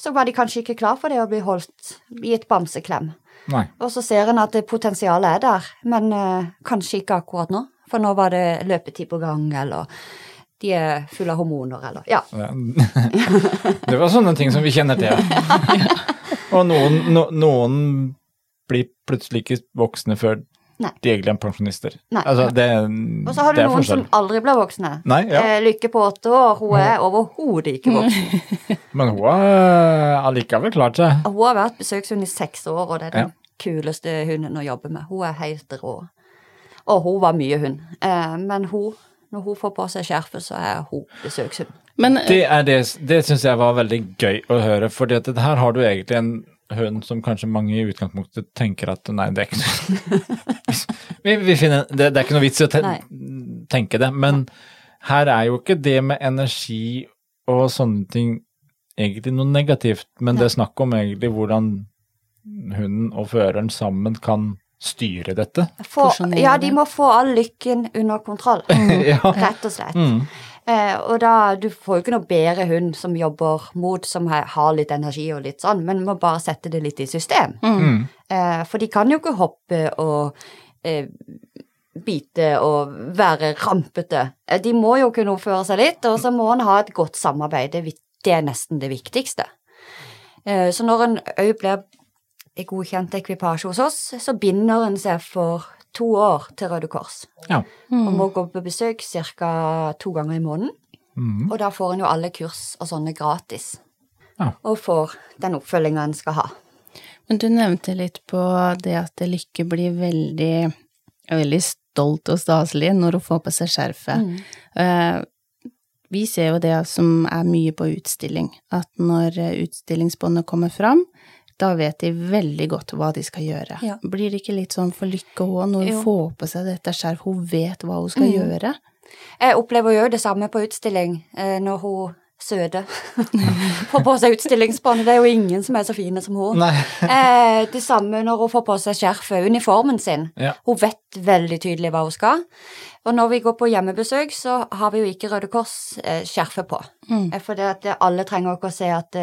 Så var de kanskje ikke klar for det å bli holdt i et bamseklem. Nei. Og så ser en at potensialet er der, men uh, kanskje ikke akkurat nå. For nå var det løpetid på gang, eller de er fulle av hormoner, eller Ja. Ja. Det var sånne ting som vi kjenner til. Ja. Og noen, no, noen blir plutselig ikke voksne før Nei. de egentlig en pensjonister. Nei. Altså, det, Og så har du er noen forskjell. som aldri blir voksne. Nei, ja. Eh, Lykke på åtte år, hun er overhodet ikke voksen. Men hun har allikevel klart seg. Hun har vært besøkshund i seks år, og det er den Ja. kuleste hunden å jobbe med. Hun er helt rå. Og hun var mye hund. Eh, men hun Når hun får på seg skjerfet, så er hun besøkshund. Men eh, Det, er det, det syns jeg var veldig gøy å høre, for her har du egentlig en hund som kanskje mange i utgangspunktet tenker at nei, det er ikke noe vi, vi finner, det, det, er ikke noe vits i å te, tenke det, men her er jo ikke det med energi og sånne ting egentlig noe negativt, men det er snakk om egentlig hvordan hunden og føreren sammen kan styre dette. For, ja, de må få all lykken under kontroll, ja. rett og slett. Mm. Eh, og da, du får jo ikke noe bedre hund som jobber mot, som har litt energi og litt sånn, men må bare sette det litt i system. Mm. mm. Eh, for de kan jo ikke hoppe og eh, bite og være rampete. Eh, de må jo kunne oppføre seg litt, og så må en ha et godt samarbeid. Det, det er nesten det viktigste. Eh, så når en òg blir godkjent ekvipasje hos oss, så binder en seg for to år til Røde Kors. Ja. Mm. Og må gå på besøk ca. to ganger i måneden. Mm. Og da får en jo alle kurs og sånne gratis. Ja. Og får den oppfølginga en skal ha. Men du nevnte litt på det at Lykke blir veldig, veldig stolt og staselig når hun får på seg skjerfet. Mm. Uh, vi ser jo det som er mye på utstilling, at når utstillingsbåndet kommer fram, da vet de veldig godt hva de skal gjøre. Ja. Blir det ikke litt sånn for Lykke òg, når hun jo. får på seg dette skjerf, hun vet hva hun skal mm. gjøre? Jeg opplever jo det samme på utstilling, eh, når hun søte får på seg utstillingsbånd. Det er jo ingen som er så fine som hun. Eh, det samme når hun får på seg skjerfet, uniformen sin. Ja. Hun vet veldig tydelig hva hun skal. Og når vi går på hjemmebesøk, så har vi jo ikke Røde Kors-skjerfet eh, på. Mm. Eh, for det at alle trenger ikke å se at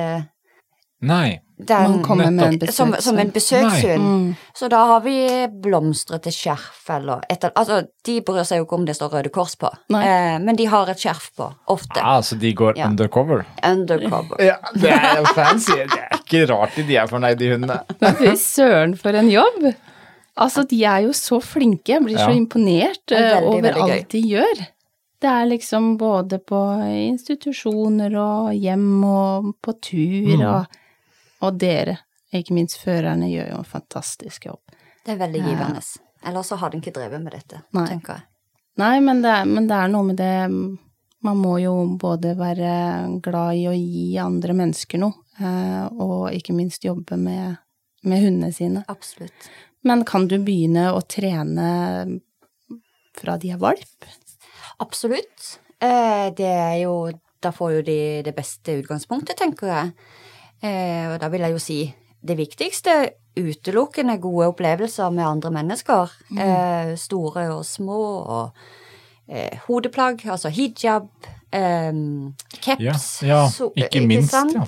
Nei. Den, kommer med en som, som, en besøkshund. Mm. Så da har vi blomstrete skjerf eller et Altså, de bryr seg jo ikke om det står Røde Kors på, eh, men de har et skjerf på, ofte. Ah, så de går ja. undercover? Undercover. Ja, det er fancy. Det er ikke rart de er fornøyd, de hundene. Men Fy søren, for en jobb! Altså, de er jo så flinke. Jeg blir ja. så imponert veldig, over veldig alt de gjør. Det er liksom både på institusjoner og hjem og på tur mm. og og dere, ikke minst førerne, gjør jo en fantastisk jobb. Det er veldig givende. Ellers så hadde en ikke drevet med dette, Nei. tenker jeg. Nei, men det, er, men det, er, noe med det Man må jo både være glad i å gi andre mennesker noe, eh, og ikke minst jobbe med, med hundene sine. Absolutt. Men kan du begynne å trene fra de er valp? Absolutt. Eh, det er jo Da får jo de det beste utgangspunktet, tenker jeg. Eh, og da vil jeg jo si det viktigste utelukkende gode opplevelser med andre mennesker. Mm. Eh, store og små, og eh, hodeplagg, altså hijab, eh, caps Ja, ja så, ikke minst. Ikke ja.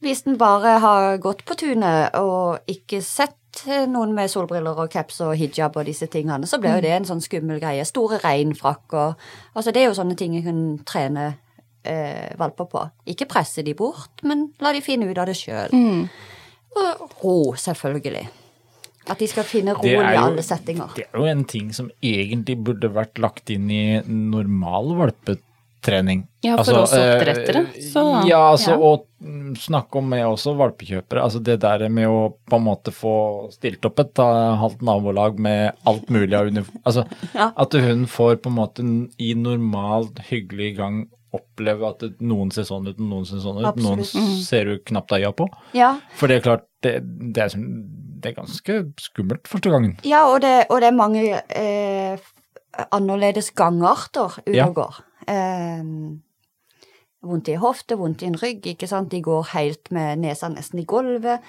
Hvis en bare har gått på tunet og ikke sett noen med solbriller og caps og hijab og disse tingene, så blir jo mm. det en sånn skummel greie. Store regnfrakker. Altså, det er jo sånne ting jeg kan trene eh, valper på. Ikke presse de bort, men la de finne ut av det sjøl. Mm. Og ro, selvfølgelig. At de skal finne roen i alle settinger. Det er jo en ting som egentlig burde vært lagt inn i normal valpetrening. Ja, for altså, oss oppdrettere. Eh, så, ja, altså ja. og snakke om med også valpekjøpere. Altså det der med å på en måte få stilt opp et uh, halvt nabolag med alt mulig av uniform Altså ja. at hun får på en måte i normalt hyggelig gang oppleve at noen ser sånn ut, noen ser sånn ut, Absolutt. noen mm. ser du knapt øya på. Ja. For det er klart, det, det, er, det, er, ganske skummelt første gangen. Ja, og det, og det er mange eh, annerledes gangarter ute og går. Eh, vondt i hofte, vondt i en rygg, ikke sant. De går helt med nesa nesten i gulvet.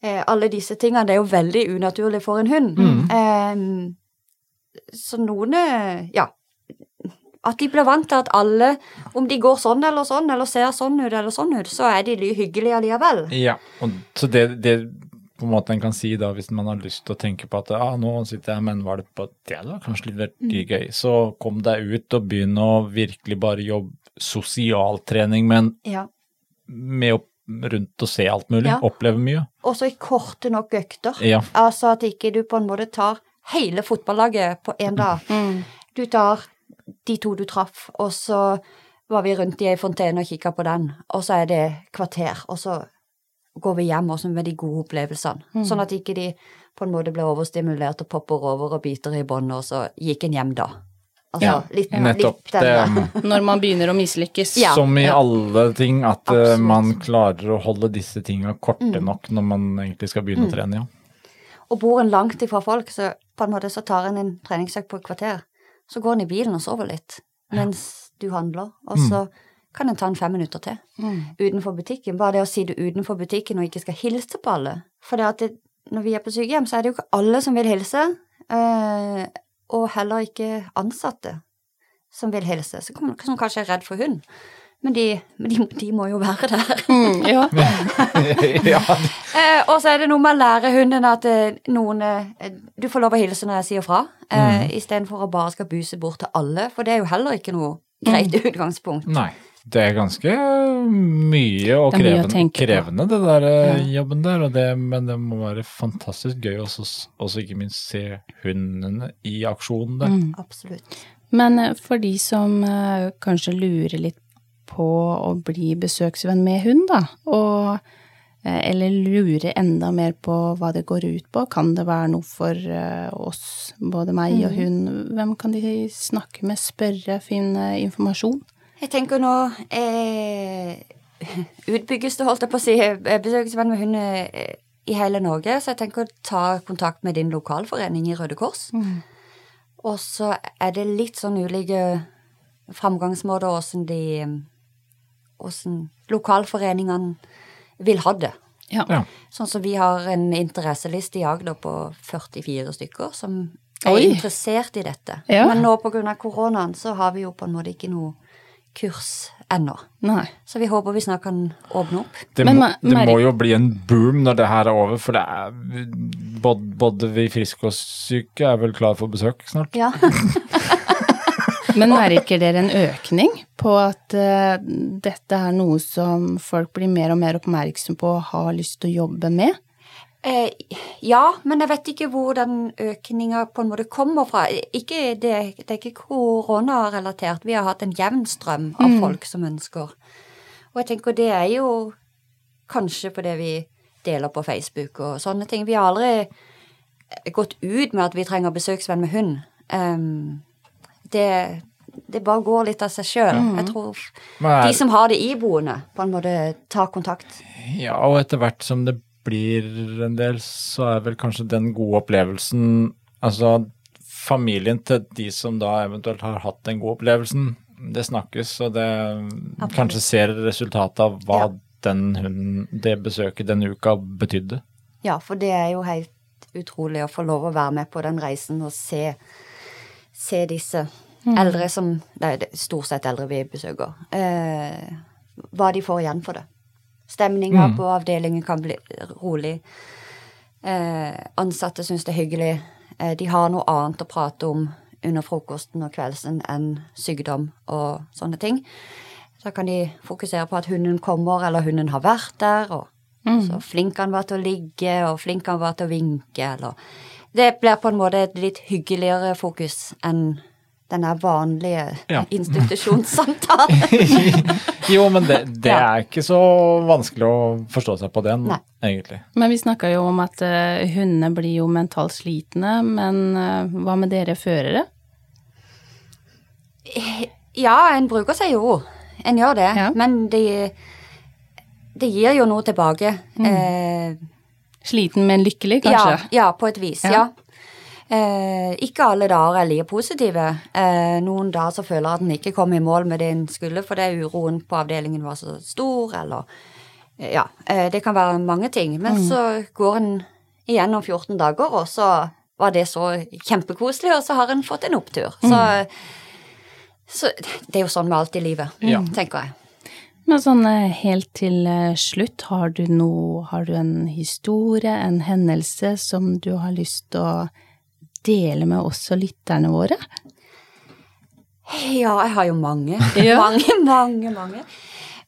Eh, alle disse tingene det er jo veldig unaturlig for en hund. Mm. Eh, så noen Ja at de blir vant til at alle, om de går sånn eller sånn, eller ser sånn ut eller sånn ut, så er de hyggelige allikevel. Ja, og så det, det på en måte en kan si da, hvis man har lyst til å tenke på at ah, nå sitter jeg med en valp, og det hadde kanskje litt vært mm. gøy, så kom deg ut og begynn å virkelig bare jobbe sosialtrening, men ja. med å rundt og se alt mulig, ja. oppleve mye. Også i korte nok økter. Ja. Altså at ikke du på en måte tar hele fotballaget på én dag. Mm. Du tar de to du traff, og så var vi rundt i ei fontene og kikka på den, og så er det kvarter, og så går vi hjem også med de gode opplevelsene. Mm. Sånn at ikke de på en måte blir overstimulert og popper over og biter i båndet, og så gikk en hjem da. Altså, Ja, litt, Nettopp. litt den, Det, Når man begynner å mislykkes. Ja. som i alle ting, at eh, Absolutt. man klarer å holde disse tinga korte Mm. nok når man egentlig skal begynne å trene, ja. Og bor en langt ifra folk, så på en måte så tar en en treningsøkt på et kvarter. Så går en i bilen og sover litt mens du handler, og så kan en ta en fem minutter til Mm. utenfor butikken. Bare det å si du utenfor butikken og ikke skal hilse på alle. For det når vi er på sykehjem, så er det jo ikke alle som vil hilse, eh, og heller ikke ansatte som vil hilse, så kan- som kanskje er redd for hund. Men de, de, de må jo være der. Mm, ja. ja. Eh, og så er det noe med å lære hunden at eh, noen eh, Du får lov å hilse når jeg sier fra, eh, Mm. istedenfor å bare skal buse bort til alle, for det er jo heller ikke noe greit Mm. utgangspunkt. Nei. Det er ganske mye og Det mye krevende, krevende det der ja. jobben der, og det, men det må være fantastisk gøy også, også ikke minst se hundene i aksjon der. Mm. Absolutt. Men eh, for de som eh, kanskje lurer litt på å bli besøksvenn med hund, da, og eh, eller lure enda mer på hva det går ut på, kan det være noe for eh, oss, både meg og hund? Hvem kan de snakke med, spørre, finne informasjon? Jeg tenker nå eh, Utbygges det, holdt jeg på å si, eh, besøksvenn med hund eh, i hele Norge, så jeg tenker å ta kontakt med din lokalforening i Røde Kors. Og så er det litt sånn ulike framgangsmåter åssen de Åssen lokalforeningene vil ha det. Ja. Ja. Sånn som vi har en interesseliste i Agder på 44 stykker som er Oi. interessert i dette. Ja. Men nå pga. koronaen så har vi jo på en måte ikke noe kurs ennå. Nei. Så vi håper vi snart kan åpne opp. Det, må, det må jo bli en boom når det her er over, for det er både, både vi friske og syke er vel klar for besøk snart. Ja. Men merker dere en økning på at uh, dette er noe som folk blir mer og mer oppmerksom på og har lyst til å jobbe med? Eh, ja, men jeg vet ikke hvor den økninga på en måte kommer fra. Ikke, det, det er ikke koronarelatert. Vi har hatt en jevn strøm av folk som ønsker. Og jeg tenker det er jo kanskje fordi vi deler på Facebook og sånne ting. Vi har aldri gått ut med at vi trenger besøksvenn med hund. Em, det, det bare går litt av seg sjøl. Jeg tror er- de som har det iboende, på en måte tar kontakt. Ja, og etter hvert som det blir en del, så er vel kanskje den gode opplevelsen Altså familien til de som da eventuelt har hatt den gode opplevelsen, det snakkes, og det kanskje ser resultatet av hva Ja. den hunden, det besøket denne uka betydde. Ja, for det er jo helt utrolig å få lov å være med på den reisen og se, se disse eldre som Det er stort sett eldre vi besøker. Eh, hva de får igjen for det. Stemninga på avdelingen kan bli rolig. Eh, ansatte syns det er hyggelig. Eh, de har noe annet å prate om under frokosten og kveldsen enn sykdom og sånne ting. Så kan de fokusere på at hunden kommer, eller hunden har vært der, og så flink han var til å ligge, og flink han var til å vinke, eller Det blir på en måte et litt hyggeligere fokus enn den der vanlige Ja. institusjonssamtalen. jo, men det, det Ja. er ikke så vanskelig å forstå seg på den, Nei. egentlig. Men vi snakka jo om at uh, hundene blir jo mentalt slitne, men uh, hva med dere førere? Ja, en bruker seg jo. En gjør det. Ja. Men det, det gir jo noe tilbake. Mm. Eh, Sliten, men lykkelig, kanskje? ja, på et vis. Ja. Ja. Eh, ikke alle dager er like positive. Eh, noen dager så føler at en ikke kom i mål med det en skulle fordi uroen på avdelingen var så stor, eller Ja, eh, det kan være mange ting. Men så går en igjennom 14 dager, og så var det så kjempekoselig, og så har en fått en opptur. Så, så det er jo sånn med alt i livet, mm. tenker jeg. Men sånn eh, helt til eh, slutt, har du noe Har du en historie, en hendelse som du har lyst til å dele med oss og lytterne våre? Ja, jeg har jo mange. Ja. Mange, mange, mange.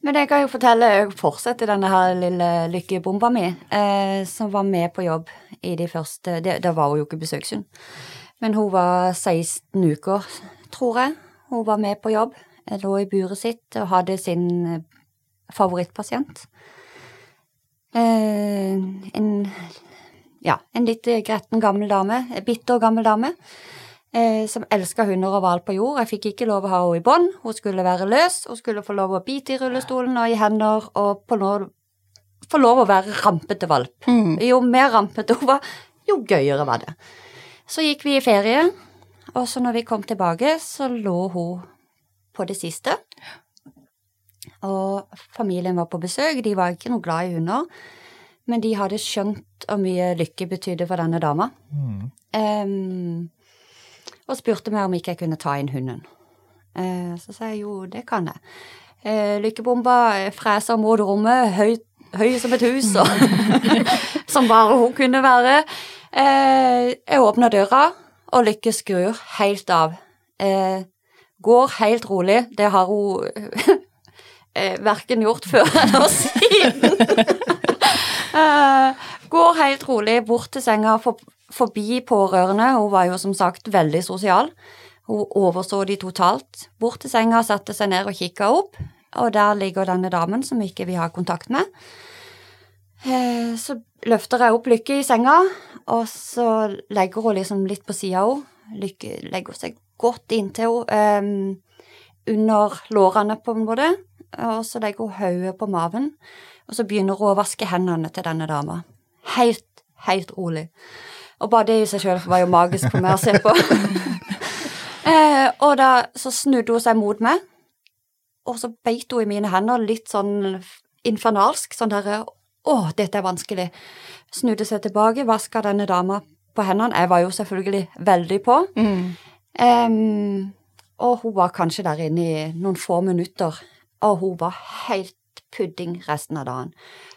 Men jeg kan jo fortelle, jeg fortsetter denne her lille lykkebomba mi, eh, som var med på jobb i de første det, Da var hun jo ikke besøkshund, men hun var 16 uker, tror jeg. Hun var med på jobb. Jeg lå i buret sitt og hadde sin eh, favorittpasient. Eh, en ja, en litt gretten gammel dame. Bitter gammel dame. eh, som elska hunder og hval på jord. Jeg fikk ikke lov å ha henne i bånd. Hun skulle være løs. Hun skulle få lov å bite i rullestolen og i hender, og på nå få lov å være rampete valp. Mm. Jo mer rampete hun var, jo gøyere var det. Så gikk vi i ferie, og så når vi kom tilbake, så lå hun på det siste. Og familien var på besøk, de var ikke noe glad i hunder, men de hadde skjønt hvor mye lykke betydde for denne dama. Em, og spurte meg om ikke jeg kunne ta inn hunden. Uh, så sa jeg jo, det kan jeg. Uh, lykkebomba freser mot rommet, høy, høy som et hus, og som bare hun kunne være. Uh, jeg åpner døra, og Lykke skrur helt av. Går helt rolig. Det har hun eh, verken gjort før eller siden. eh, går helt rolig bort til senga, for, forbi pårørende. Hun var jo som sagt veldig sosial. Hun overså de totalt. Bort til senga, satte seg ned og kikka opp, og der ligger denne damen som ikke vi har kontakt med. Eh, Så løfter jeg opp Lykke i senga, og så legger hun liksom litt på sida av henne. Lykke legger seg godt inntil henne, eh, under lårene på en måte, og så legger hun hodet på maven, og så begynner hun å vaske hendene til denne dama. Helt, helt rolig. Og bare det i seg sjøl var jo magisk for meg å se på. eh, og da så snudde hun seg mot meg, og så beit hun i mine hender litt sånn infernalsk, sånn derre Å, dette er vanskelig. Snudde seg tilbake, vaska denne dama på hendene. Jeg var jo selvfølgelig veldig på. Mm. Em, og hun var kanskje der inne i noen få minutter, og hun var helt pudding resten av dagen.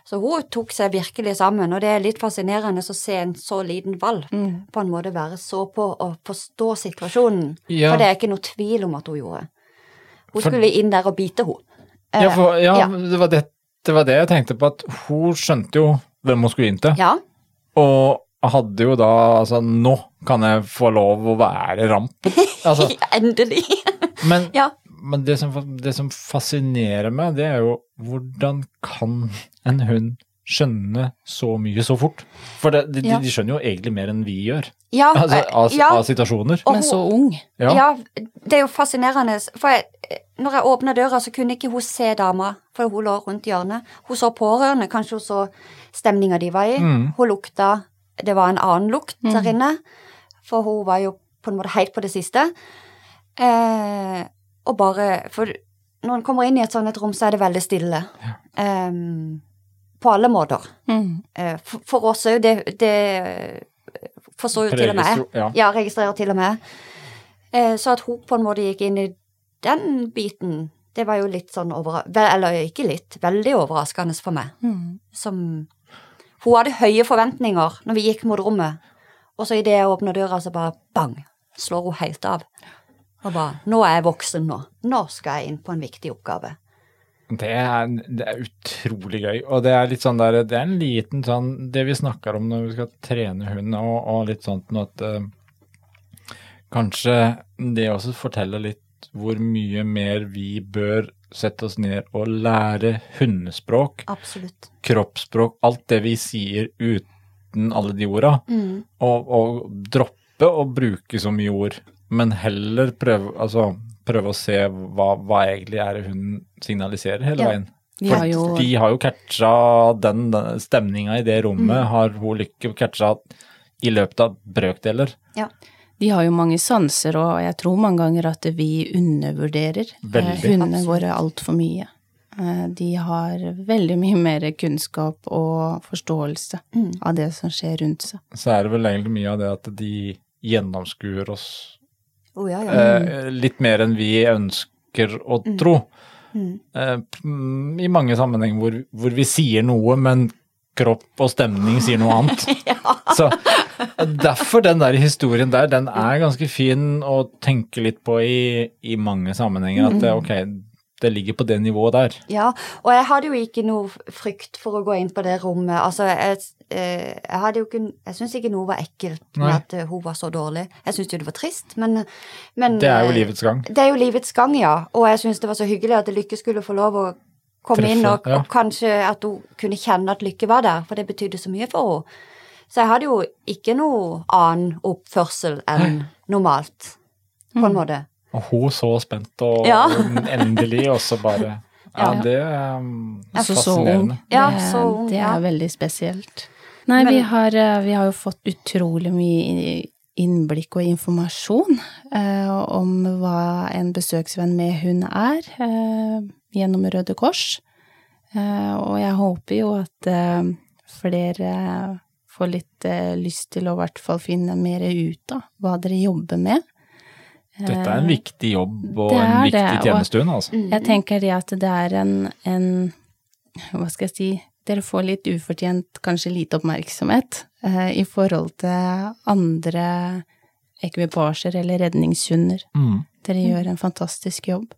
Så hun tok seg virkelig sammen, og det er litt fascinerende å se en så liten valp Mm. på en måte være så på og forstå situasjonen. Ja. For det er ikke noe tvil om at hun gjorde. Hun For- skulle inn der og bite henne. Ja, for, ja, ja. Det, var det, det var det jeg tenkte på, at hun skjønte jo hvem hun skulle inn til. Ja. Og hadde jo da altså Nå kan jeg få lov å være rampen. Altså, Endelig. men ja. men det, som, det som fascinerer meg, det er jo hvordan kan en hund skjønne så mye så fort? For det, de, Ja. de skjønner jo egentlig mer enn vi gjør, Ja, altså, eh, av, ja. av situasjoner. Og Men så ung. Ja. Ja, det er jo fascinerende. For jeg, når jeg åpna døra, så kunne ikke hun se dama, for hun lå rundt hjørnet. Hun så pårørende, kanskje hun så stemninga de var i. Mm. Hun lukta Det var en annen lukt der inne, for hun var jo på en måte helt på det siste. Eh, og bare For når en kommer inn i et sånt et rom, så er det veldig stille. Em, på alle måter. Mm. Eh, for, for oss òg, det, det forstår jo til og med ja. Ja, registrerer til og med. Eh, så at hun på en måte gikk inn i den biten, det var jo litt sånn overraskende Eller ikke litt, veldig overraskende for meg. Mm. Som Hun hadde høye forventninger når vi gikk mot rommet, og så idet jeg åpner døra, så bare bang, slår hun helt av. Og bare Nå er jeg voksen nå. Nå skal jeg inn på en viktig oppgave. Det er, det er utrolig gøy, og det er litt sånn der, det er en liten sånn, det vi snakker om når vi skal trene hund, og, og litt sånt noe at uh, kanskje det også forteller litt hvor mye mer vi bør sette oss ned og lære hundespråk, Absolutt. kroppsspråk, alt det vi sier uten alle de orda, Mm. og, og droppe å bruke så mye ord, men heller prøve, altså, prøve å se hva, hva egentlig er det hun signaliserer hele Ja. veien. Vi For har jo de har jo catcha den, den stemninga i det rommet, Mm. har hun Lykke catcha i løpet av brøkdeler. Ja. De har jo mange sanser, og jeg tror mange ganger at vi undervurderer eh, Veldig. hundene Absolutt. våre altfor mye. Eh, De har veldig mye mer kunnskap og forståelse Mm. av det som skjer rundt seg. Så er det vel egentlig mye av det at de gjennomskuer oss oh, ja, ja. eh, litt mer enn vi ønsker å tro. Mm. Eh, mm, I mange sammenhenger hvor, hvor vi sier noe, men kropp og stemning sier noe annet. Så derfor den der historien der, den er ganske fin å tenke litt på i, i mange sammenhenger. At det, ok, det ligger på det nivået der. Ja, og jeg hadde jo ikke noe frykt for å gå inn på det rommet. Altså, jeg, eh, jeg hadde jo ikke Jeg syns ikke noe var ekkelt med Nei. at eh, hun var så dårlig. Jeg syns jo det var trist, men, men Det er jo eh, livets gang. Det er jo livets gang, ja. Og jeg syns det var så hyggelig at Lykke skulle få lov å komme Treffe, inn, og, ja. og kanskje at hun kunne kjenne at Lykke var der, for det betydde så mye for henne. Så jeg hadde jo ikke noe annen oppførsel enn normalt, på en måte. Og hun så spent og Ja. endelig, og så bare Ja, det er fascinerende. Ja, det, så ung, det er veldig spesielt. Nei, vi, har, eh, vi har jo fått utrolig mye innblikk og informasjon eh, om hva en besøksvenn med hund er, eh, gjennom Røde Kors. Eh, og jeg håper jo at eh, flere får litt eh, lyst til å i hvert fall finne mer ut av hva dere jobber med. Dette er en viktig jobb og en viktig det, tjenestehund, altså. Mm. Jeg tenker det at det er en, en Hva skal jeg si Dere får litt ufortjent kanskje lite oppmerksomhet eh, i forhold til andre ekvipasjer eller redningshunder. Mm. Dere gjør en fantastisk jobb.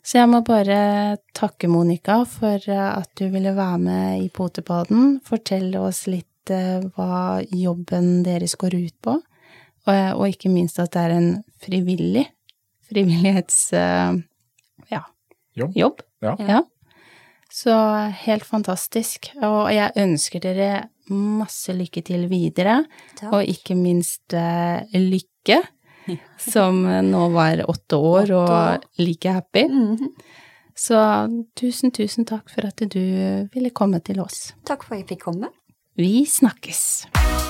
Så jeg må bare takke Monica for eh, at du ville være med i potepaden, Fortelle oss litt eh, hva jobben deres går ut på, og, og ikke minst at det er en frivillig frivillighets... eh, ja, Jobb. jobb. Ja. ja. Så helt fantastisk. Og jeg ønsker dere masse lykke til videre, Takk. og ikke minst eh, lykke, som nå var åtte år og like happy. Mhm. Så tusen, tusen takk for at du ville komme til oss. Takk for at jeg fikk komme. Vi snakkes.